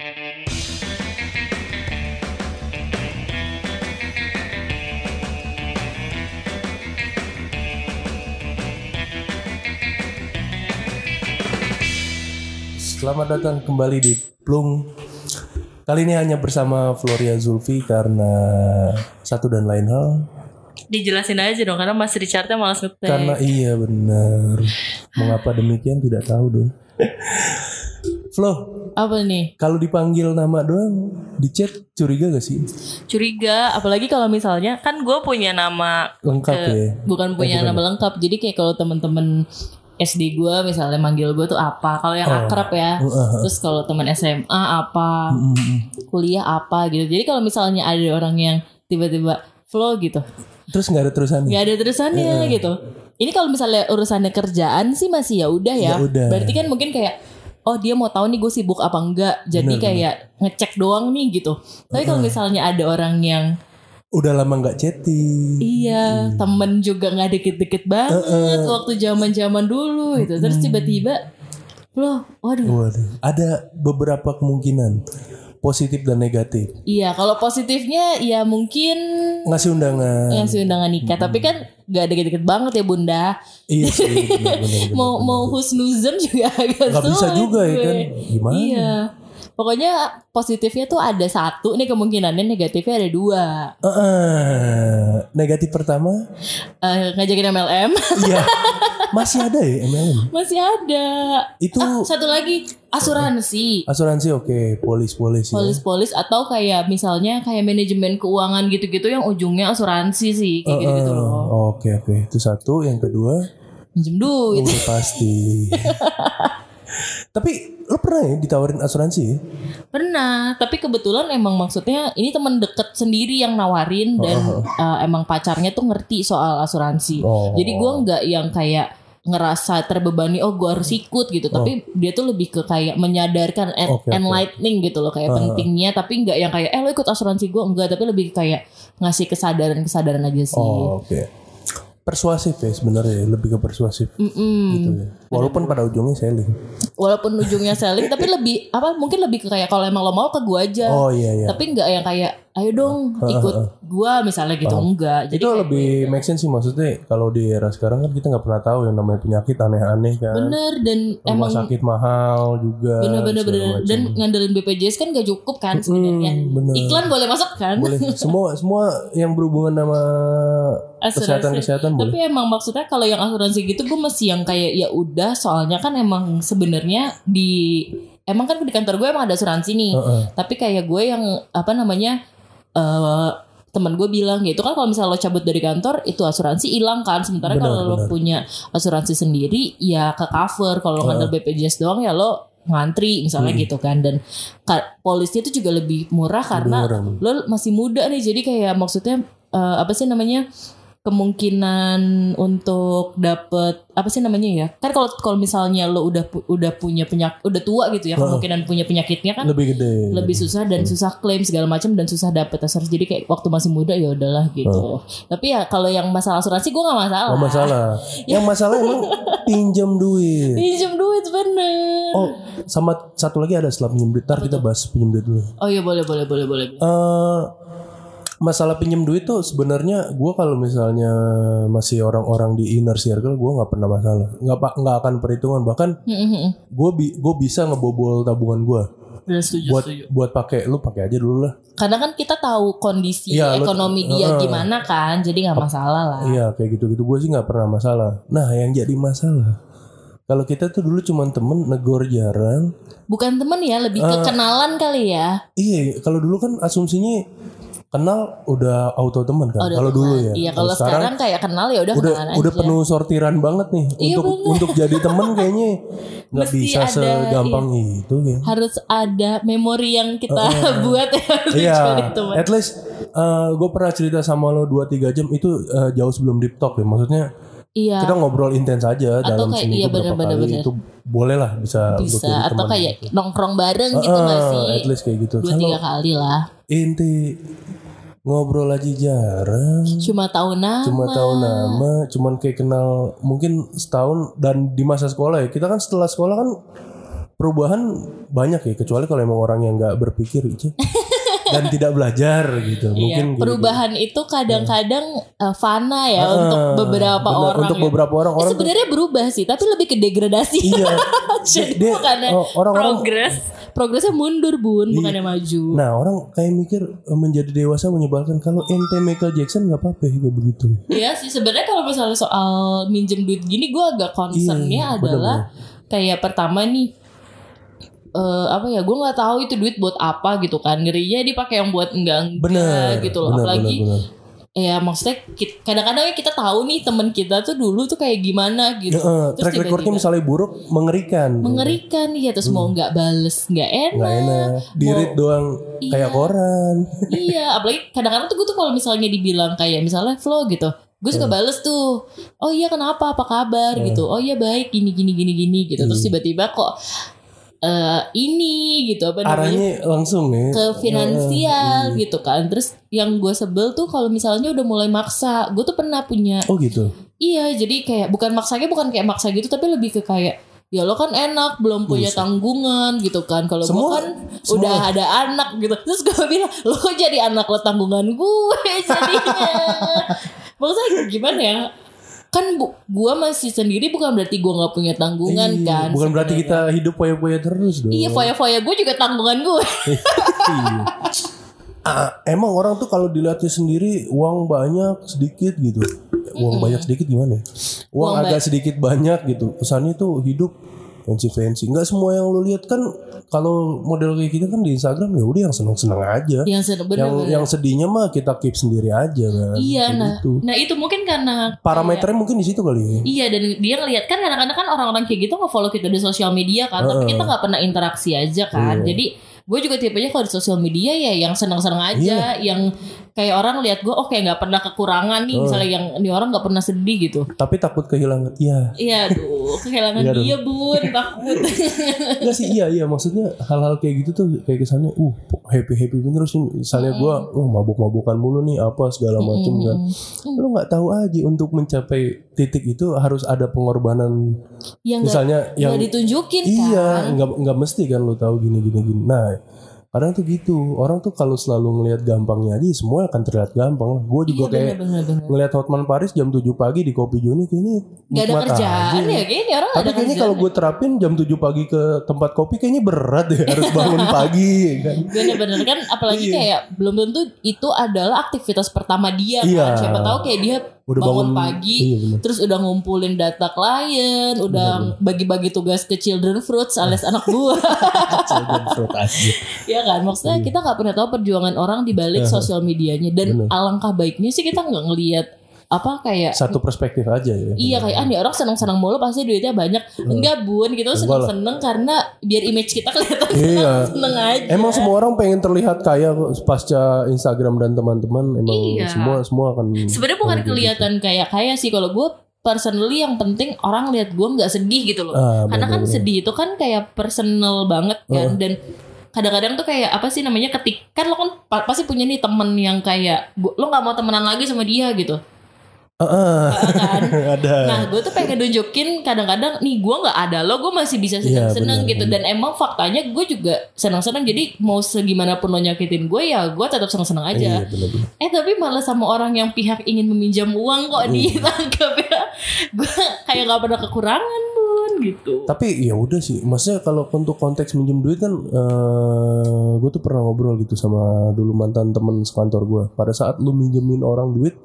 Selamat datang kembali di Plung. Kali ini hanya bersama Floria Zulfi karena satu dan lain hal. Dijelasin aja dong karena Mas Richardnya malas ngetek. Karena iya benar. Mengapa demikian tidak tahu dong. Flo, Apa nih? kalau dipanggil nama doang di chat curiga gak sih? Curiga, apalagi kalau misalnya kan gue punya nama Lengkap ke- ya. bukan punya bukan nama lengkap. Jadi kayak kalau temen-temen SD gue misalnya manggil gue tuh apa? Kalau yang akrab ya. Terus kalau temen SMA apa? Kuliah apa gitu. Jadi kalau misalnya ada orang yang tiba-tiba flow gitu, Terus nggak ada terusannya. nggak ada terusannya gitu. Ini kalau misalnya urusannya kerjaan sih masih ya udah ya. Ya. Berarti kan mungkin kayak oh dia mau tahu nih gue sibuk apa enggak. Jadi kayak ngecek doang nih gitu. Tapi kalau misalnya ada orang yang Udah lama nggak chatting. iya temen juga nggak deket-deket banget waktu zaman-zaman dulu gitu. Terus tiba-tiba loh, waduh. Waduh, ada beberapa kemungkinan positif dan negatif. Iya, kalau positifnya ya mungkin Ngasih undangan. ngasih undangan nikah. Tapi kan gak deket-deket banget ya bunda. Iya sih, mau mau husnuzon juga agak bisa sulit juga ya gue. kan? Gimana? Iya. Pokoknya positifnya tuh ada satu nih kemungkinannya negatifnya ada dua. Heeh. negatif pertama, Eh, ngajakin MLM iya masih ada ya MLM. masih ada. Itu Ah, satu lagi asuransi. asuransi oke, polis-polis ya. Polis-polis atau kayak misalnya kayak manajemen keuangan gitu-gitu yang ujungnya asuransi sih kayak gitu-gitu Heeh. loh. Oke oke, itu satu. Yang kedua, Minjem duit. udah pasti. Tapi lo pernah ya ditawarin asuransi ya? Pernah, tapi kebetulan emang maksudnya ini teman deket sendiri yang nawarin dan uh, emang pacarnya tuh ngerti soal asuransi. Oh. Jadi gua nggak yang kayak ngerasa terbebani oh gua harus ikut gitu, tapi dia tuh lebih ke kayak menyadarkan en- Oke, oke. enlightening gitu loh kayak pentingnya, tapi nggak yang kayak eh lo ikut asuransi gua enggak, tapi lebih kayak ngasih kesadaran-kesadaran aja sih. Oh, oke. Persuasif ya sebenarnya, lebih ke persuasif Mm-mm. gitu ya. Walaupun pada ujungnya selling. Walaupun ujungnya selling, tapi lebih apa? Mungkin lebih ke kayak kalau emang lo mau ke gua aja. Oh iya iya. tapi nggak yang kayak ayo dong ikut gua misalnya gitu enggak jadi itu lebih make sense sih maksudnya kalau di era sekarang kan kita nggak pernah tahu yang namanya penyakit aneh-aneh kan. bener dan Rumah emang sakit mahal juga. bener-bener bener macam. dan ngandelin BPJS kan gak cukup kan sebenarnya Hmm, bener. iklan boleh masuk kan boleh semua semua yang berhubungan sama kesehatan kesehatan boleh. tapi emang maksudnya kalau yang asuransi gitu gue masih yang kayak ya udah soalnya kan emang sebenarnya di emang kan di kantor gue emang ada asuransi nih Heeh. tapi kayak gue yang apa namanya eh teman gue bilang gitu kan kalau misalnya lo cabut dari kantor itu asuransi hilang kan. Sementara Benar, kalau lo punya asuransi sendiri ya ke cover. Kalau lo ngandel BPJS doang ya lo ngantri misalnya Hmm. gitu kan. Dan ka- polisnya itu juga lebih murah karena murah. lo masih muda nih. Jadi kayak maksudnya eh, apa sih namanya kemungkinan untuk dapet apa sih namanya ya kan kalau kalau misalnya lo udah udah punya penyak udah tua gitu ya kemungkinan punya penyakitnya kan Lebih gede. lebih susah dan susah klaim segala macam dan susah dapet asuransi jadi kayak waktu masih muda ya udahlah gitu tapi ya kalau yang masalah asuransi gue nggak masalah Oh masalah. yang masalah emang pinjam duit. pinjam duit bener Oh sama satu lagi ada setelah pinjam duit. Ntar kita bahas pinjam duit dulu. oh iya boleh boleh boleh boleh eh masalah pinjam duit tuh sebenarnya gue kalau misalnya masih orang-orang di inner circle gue nggak pernah masalah. Nggak nggak akan perhitungan. Bahkan gue bi gue bisa ngebobol tabungan gue setuju buat setuju. buat pakai lu pakai aja dulu lah. Karena kan kita tahu kondisi lo- ekonomi dia Heeh. gimana kan jadi nggak masalah lah. Iya kayak gitu gitu gue sih nggak pernah masalah. Nah yang jadi masalah kalau kita tuh dulu cuman temen negor jarang. Bukan temen ya lebih ke kenalan kali ya. Iya kalau dulu kan asumsinya kenal udah auto temen kan Oh, kalau dulu ya iya kalau sekarang, kayak kenal ya udah udah kenalan udah aja penuh sortiran banget nih Iya, untuk bener. untuk jadi temen kayaknya nggak bisa ada, iya. segampang itu ya. harus ada memori yang kita buat ya harus Iya, jadi teman. at least gue pernah cerita sama lo 2-3 jam itu eh, jauh sebelum deep talk ya. Maksudnya iya kita ngobrol intens aja dalam kayak- seminggu iya, berapa bener-bener, kali bener. itu boleh lah bisa, untuk bisa jadi atau teman kayak gitu. nongkrong bareng gitu Ah, nggak sih at least kayak gitu. dua tiga kali lah inti ngobrol aja jarang. cuma tahu nama cuma tahu nama, cuman kayak kenal mungkin setahun dan di masa sekolah ya. Kita kan setelah sekolah kan perubahan banyak ya kecuali kalau emang orang yang nggak berpikir gitu dan tidak belajar gitu. Mungkin Iya, gitu. perubahan itu kadang-kadang uh, fana ya Ah, untuk beberapa benar, orang. Untuk ya. beberapa orang Eh, orang tuh- sebenarnya berubah sih, tapi lebih ke degradasi. iya. Jadi Dia- bukannya oh, orang-orang- progres. Progresnya mundur bun, Iya. bukannya maju. Nah orang kayak mikir eh, menjadi dewasa menyebalkan kalau ente Michael Jackson nggak apa-apa ya, kayak begitu. Iya sih sebenarnya kalau misalnya soal minjem duit gini gue agak concernnya Iya, adalah kayak pertama nih eh apa ya gue nggak tahu itu duit buat apa gitu kan ngerinya dipakai yang buat enggak enggak Bener. gitu loh bener, apalagi bener, bener. Ya maksudnya kadang-kadang ya kita tahu nih teman kita tuh dulu tuh kayak gimana gitu Eh, terus track recordnya misalnya buruk mengerikan. mengerikan ya terus mau nggak bales nggak enak, Hmm. Nggak enak. Dirit doang kayak Iya. koran. iya apalagi kadang-kadang tuh gue tuh kalau misalnya dibilang kayak misalnya flow gitu gue suka bales tuh oh iya kenapa apa kabar gitu oh iya baik gini gini gini gini gitu terus tiba-tiba kok eh ini gitu apa namanya? Arahnya langsung ya. ke finansial gitu kan. Terus yang gue sebel tuh kalau misalnya udah mulai maksa gue tuh pernah punya Oh gitu. iya jadi kayak bukan maksanya bukan kayak maksa gitu tapi lebih ke kayak ya lo kan enak belum punya tanggungan gitu kan. Kalau gue kan semua- udah ada anak gitu. Terus gue bilang lo jadi anak lo tanggungan gue jadinya? Maksudnya gimana ya kan bu, gue masih sendiri bukan berarti gue nggak punya tanggungan Iya, kan Bukan berarti sebenarnya. kita hidup poya-poya terus dong. iya foya-foya gue juga tanggungan gue Iya. Ah, emang orang tuh kalau dilihatnya sendiri uang banyak sedikit gitu. Uang banyak sedikit gimana? ya? Uang, Uang agak sedikit banyak gitu. Kesannya tuh hidup fancy fancy. Enggak semua yang lu lihat kan kalau model kayak kita kan di Instagram ya udah yang seneng-seneng aja. yang sen- yang bener-bener yang sedihnya mah kita keep sendiri aja kan. iya Kayak nah gitu. nah itu mungkin karena Parameternya mungkin di situ kali ya. Iya dan dia ngelihat kan kadang-kadang kan orang-orang kayak gitu nge-follow kita di sosial media kan, tapi Heeh. kita nggak pernah interaksi aja kan. Iya. Jadi gue juga tipenya kalau di sosial media ya yang senang-senang aja, Iya. yang kayak orang lihat gue oh kayak nggak pernah kekurangan nih, misalnya yang ini orang nggak pernah sedih gitu. Tapi takut kehilangan. Iya. Iya, kehilangan Iya dia bun, takut. Enggak sih iya iya. Maksudnya hal-hal kayak gitu tuh kayak kesannya uh happy happy bener sih. Misalnya gua oh mabuk-mabukan mulu nih apa segala macem kan. Lu nggak tahu aja untuk mencapai titik itu harus ada pengorbanan. Yang misalnya yang nggak ditunjukin iya kan. nggak nggak mesti kan lu tahu gini gini gini. Nah kadang tuh gitu orang tuh kalau selalu ngelihat gampangnya aja semua akan terlihat gampang lah gue juga Iya kayak ngelihat Hotman Paris jam 7 pagi di Kopi Joni kayaknya Gak ada kerjaan aja. ya kayaknya orang Tapi kayaknya kalau gue terapin jam 7 pagi ke tempat kopi kayaknya berat ya harus bangun pagi kan. Bener-bener kan apalagi Iya. kayak belum tentu itu adalah aktivitas pertama dia Iya. kan. Siapa tahu kayak dia Udah bangun, bangun- pagi iya, bener. terus udah ngumpulin data klien, udah bagi-bagi tugas ke children fruits alias anak buah. Children fruit aja. ya kan maksudnya kita nggak pernah tahu perjuangan orang di balik sosial medianya dan Iya. Bener. alangkah baiknya sih kita nggak ngelihat apa kayak Satu perspektif aja ya. Iya kayak ah nih orang seneng-seneng mulu pasti duitnya banyak Enggak bun gitu seneng-seneng karena biar image kita kelihatan Iya. seneng aja Emang semua orang pengen terlihat kaya pasca Instagram dan teman-teman emang Iya. semua semua akan sebenarnya bukan gitu. kelihatan kayak kaya sih kalau gue personally yang penting orang lihat gue nggak sedih gitu loh Ah, karena kan bener-bener. sedih itu kan kayak personal banget kan dan kadang-kadang tuh kayak apa sih namanya ketik kan lo kan pa- pasti punya nih temen yang kayak lo nggak mau temenan lagi sama dia gitu Ah. kan ada. Nah, gue tuh pengen nunjukin kadang-kadang nih gue nggak ada lo, gue masih bisa Iya, seneng-seneng benar, gitu. Dan emang faktanya gue juga seneng-seneng. Jadi mau segimana pun lo nyakitin gue ya gue tetap seneng-seneng Iya, aja. bener-bener. Eh tapi malah sama orang yang pihak ingin meminjam uang kok Hmm. ditangkap ya. Gue kayak nggak pernah kekurangan pun gitu. Tapi ya udah sih, maksudnya kalau untuk konteks minjem duit kan, eh gue tuh pernah ngobrol gitu sama dulu mantan temen sekantor gue. Pada saat lu minjemin orang duit,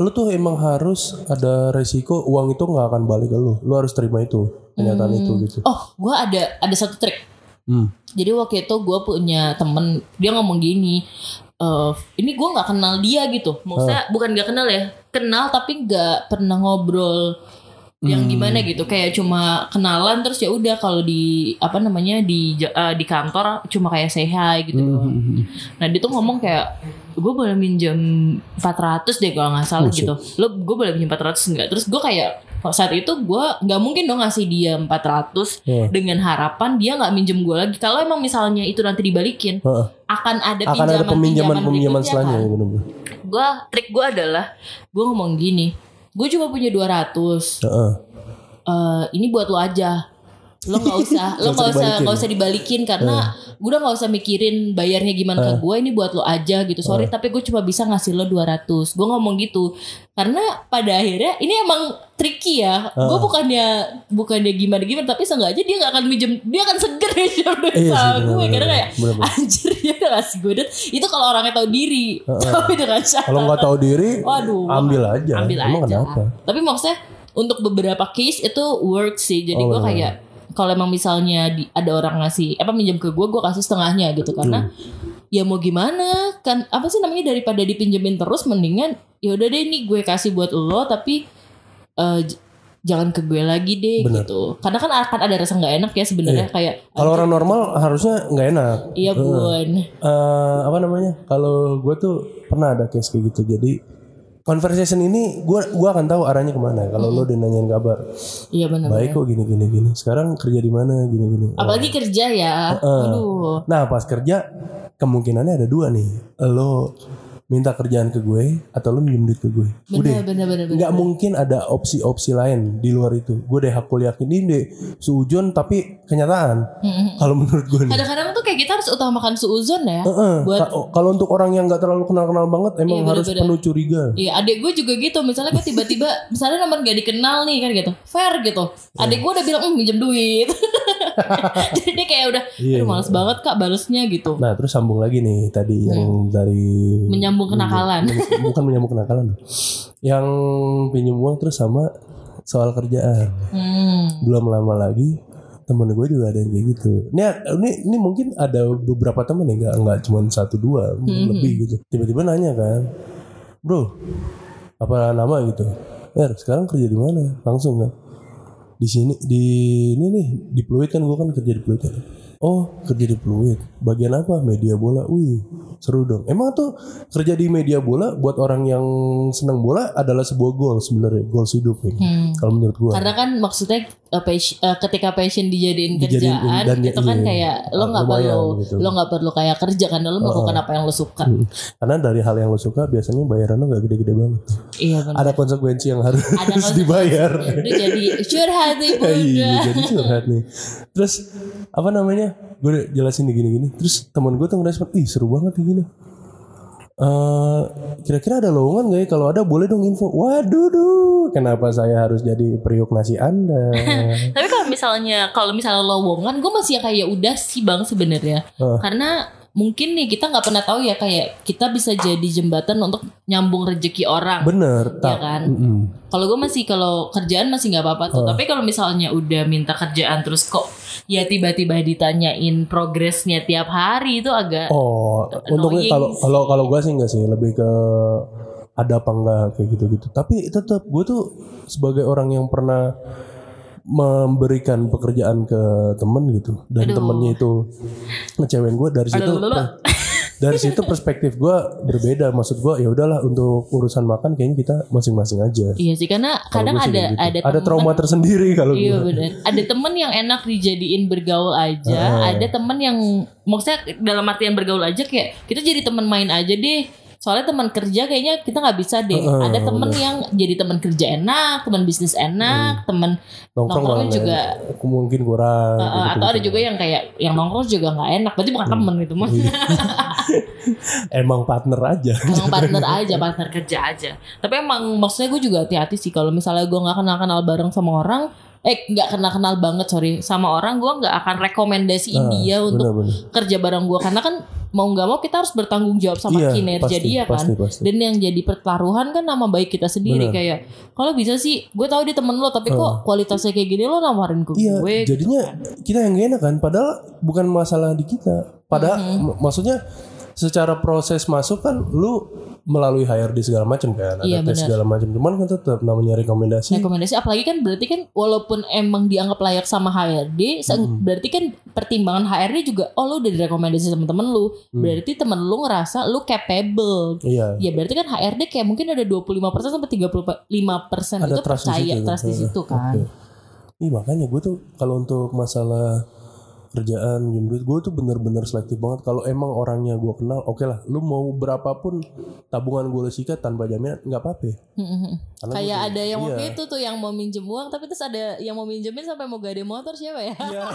lu tuh emang harus ada resiko uang itu nggak akan balik ke lu. Lu harus terima itu, kenyataan itu gitu. Oh, gue ada ada satu trik. Hmm. Jadi waktu itu gue punya temen dia ngomong gini, eh ini gue nggak kenal dia gitu, maksudnya bukan nggak kenal ya, kenal tapi nggak pernah ngobrol yang Hmm. gimana gitu, kayak cuma kenalan terus ya udah kalau di apa namanya di eh, di kantor cuma kayak say hi gitu. doang. Hmm. Nah dia tuh ngomong kayak gue boleh minjem 400 deh kalau nggak salah gitu. Lo gue boleh minjem 400 enggak? Terus gue kayak saat itu gue nggak mungkin dong ngasih dia 400 Iya. dengan harapan dia nggak minjem gue lagi. Kalau emang misalnya itu nanti dibalikin, Heeh. akan ada Akan ada peminjaman peminjaman berikutnya selanjutnya kan. ya. Gue trik gue adalah gue ngomong gini, gue cuma punya 200 Heeh. eh ini buat lo aja. Lo nggak usah lo Nggak usah nggak usah dibalikin karena gue udah nggak usah mikirin bayarnya gimana ke gue ini buat lo aja gitu. Sorry tapi gue cuma bisa ngasih lo 200 gue ngomong gitu karena pada akhirnya ini emang tricky ya. Gue bukannya bukannya gimana gimana tapi seenggaknya dia nggak akan minjem dia akan seger minjem duit Iya sih, sama gue karena kayak anjir dia udah ngasih gue duit. Itu kalau orangnya tahu diri. Tapi dengan syarat Kalau nggak tahu diri, Waduh, ambil aja. ambil Emang aja. kenapa? Tapi maksudnya untuk beberapa case itu work sih. Jadi Oh, gue benar. kayak kalau emang misalnya di, ada orang ngasih apa minjem ke gue, gue kasih setengahnya gitu karena Hmm. ya mau gimana kan apa sih namanya daripada dipinjemin terus mendingan ya udah deh ini gue kasih buat lo tapi j- jangan ke gue lagi deh Benar. gitu. Karena kan akan ada rasa nggak enak ya sebenarnya kayak Kalau orang normal harusnya nggak enak. iya bun. Eh, apa namanya? Kalau gue tuh pernah ada case kayak gitu. Jadi conversation ini gue gua akan tahu arahnya ke mana. Kalau lo udah nanyain kabar, Iya benar. baik kok gini gini gini. Sekarang kerja di mana gini gini. Apalagi kerja ya. Aduh. Nah pas kerja kemungkinannya ada dua nih. Lo minta kerjaan ke gue atau lo minjem duit ke gue. Benar Udah. benar. nggak mungkin ada opsi-opsi lain di luar itu. Gue deh aku yakin ini deh sujon tapi kenyataan. Kalau menurut gue. Kadang-kadang tuh kayak kita harus utamakan suuzon ya. Heeh. buat Ka- Kalau untuk orang yang nggak terlalu kenal-kenal banget, emang Iya, harus bener-bener. penuh curiga. Iya, adik gue juga gitu. Misalnya gue tiba-tiba, misalnya nomor gak dikenal nih kan gitu, fair gitu. Adik gue udah bilang, "Hmm, minjem duit. Jadi dia kayak udah, Iya, aduh males banget kak balesnya gitu. Nah terus sambung lagi nih tadi yang dari Menyambung kenakalan. Men- bukan menyambung kenakalan, yang pinjam uang terus sama soal kerjaan. Hmm. Belum lama lagi temen gue juga ada yang kayak gitu. Ini ini ini mungkin ada beberapa temen ya nggak nggak cuma satu dua mungkin lebih gitu. Tiba-tiba nanya kan, bro apa nama gitu? Er sekarang kerja di mana? Langsung kan? Di sini di ini nih di Pluit kan gue kan kerja di Pluit kan. Oh kerja di Pluit. Bagian apa? Media bola. Wih seru dong. Emang tuh kerja di media bola buat orang yang senang bola adalah sebuah goal sebenarnya goals hidup ya. Hmm. Kalau menurut gue. Karena kan maksudnya uh, passion- uh, ketika passion dijadiin Dijadiin kerjaan dan itu kan iya, kayak lo nggak lumayan perlu gitu. lo nggak perlu kayak kerja kan lo melakukan apa yang lo suka. Hmm. Karena dari hal yang lo suka biasanya bayarannya nggak gede-gede banget. Iya. Ada konsekuensi yang harus konsekuensi. dibayar. Itu jadi curhat nih bunda. Iya, jadi curhat nih. Terus apa namanya? Gue jelasin nih gini-gini. Terus teman gue tuh ngerespon, ih seru banget nih gini. Eh, kira-kira ada lowongan gak ya? Kalau ada boleh dong info. Waduh, duh, kenapa saya harus jadi periuk nasi Anda? Tapi kalau misalnya kalau misalnya lowongan, gue masih kayak udah sih bang sebenarnya. Heeh. Karena mungkin nih kita nggak pernah tahu ya kayak kita bisa jadi jembatan untuk nyambung rezeki orang. Bener, ya kan? Mm-mm. Kalau gue masih kalau kerjaan masih nggak apa-apa tuh. Tapi kalau misalnya udah minta kerjaan terus kok ya tiba-tiba ditanyain progresnya tiap hari itu agak Oh, Annoying kalau kalau kalau gue sih enggak sih, lebih ke ada apa enggak kayak gitu-gitu. Tapi tetap gue tuh sebagai orang yang pernah memberikan pekerjaan ke temen gitu dan Aduh. temennya itu ngecewain gue dari situ Aduh, dari situ perspektif gue berbeda maksud gue ya udahlah untuk urusan makan kayaknya kita masing-masing aja Iya sih karena Kalau kadang ada gitu. ada ada temen- trauma tersendiri kalau Iya benar. Ada temen yang enak dijadiin bergaul aja, ada temen yang maksudnya dalam artian bergaul aja kayak kita jadi temen main aja deh. Soalnya teman kerja kayaknya kita nggak bisa deh. Heeh, ada temen yang jadi temen kerja enak, temen bisnis enak, temen nongkrong nongkrongnya malah juga aku mungkin kurang uh, gitu, atau ada juga yang kayak yang nongkrong juga nggak enak. Berarti bukan temen gitu mah. Iya. emang partner aja Emang partner aja, partner kerja aja. Tapi emang maksudnya gue juga hati-hati sih kalau misalnya gue nggak kenal-kenal bareng sama orang, eh nggak kenal-kenal banget sorry sama orang, gue nggak akan rekomendasiin Ah, dia untuk bener-bener. kerja bareng gue karena kan mau nggak mau kita harus bertanggung jawab sama Iya, kinerja pasti, dia kan. pasti, pasti. Dan yang jadi pertaruhan kan nama baik kita sendiri Bener. kayak kalau bisa sih gue tahu dia temen lo tapi kok kualitasnya kayak gini lo nawarin ke Iya, gue. gitu jadinya kan. kita yang gak enak kan. Padahal bukan masalah di kita. Padahal Mm-hmm. mak- maksudnya secara proses masuk kan lu melalui HRD segala macam kan, ada Iya, tes benar. segala macam. Cuman kan tetap namanya rekomendasi. rekomendasi apalagi kan berarti kan walaupun emang dianggap layak sama HRD se- berarti kan pertimbangan HRD juga oh lu udah direkomendasi sama temen lu berarti temen lu ngerasa lu capable Iya. ya berarti kan HRD kayak mungkin ada 25% sampai 35% Ada itu trust di percaya situ. trust di situ kan Ih makanya gue tuh kalau untuk masalah kerjaan minjem duit gue tuh bener-bener selektif banget kalau emang orangnya gue kenal oke lah lu mau berapapun tabungan gue lu sikat tanpa jaminan nggak apa-apa Karena Kayak gua- ada yang waktu iya. itu tuh yang mau minjem uang tapi terus ada yang mau minjemin sampai mau gade motor siapa ya? Iya.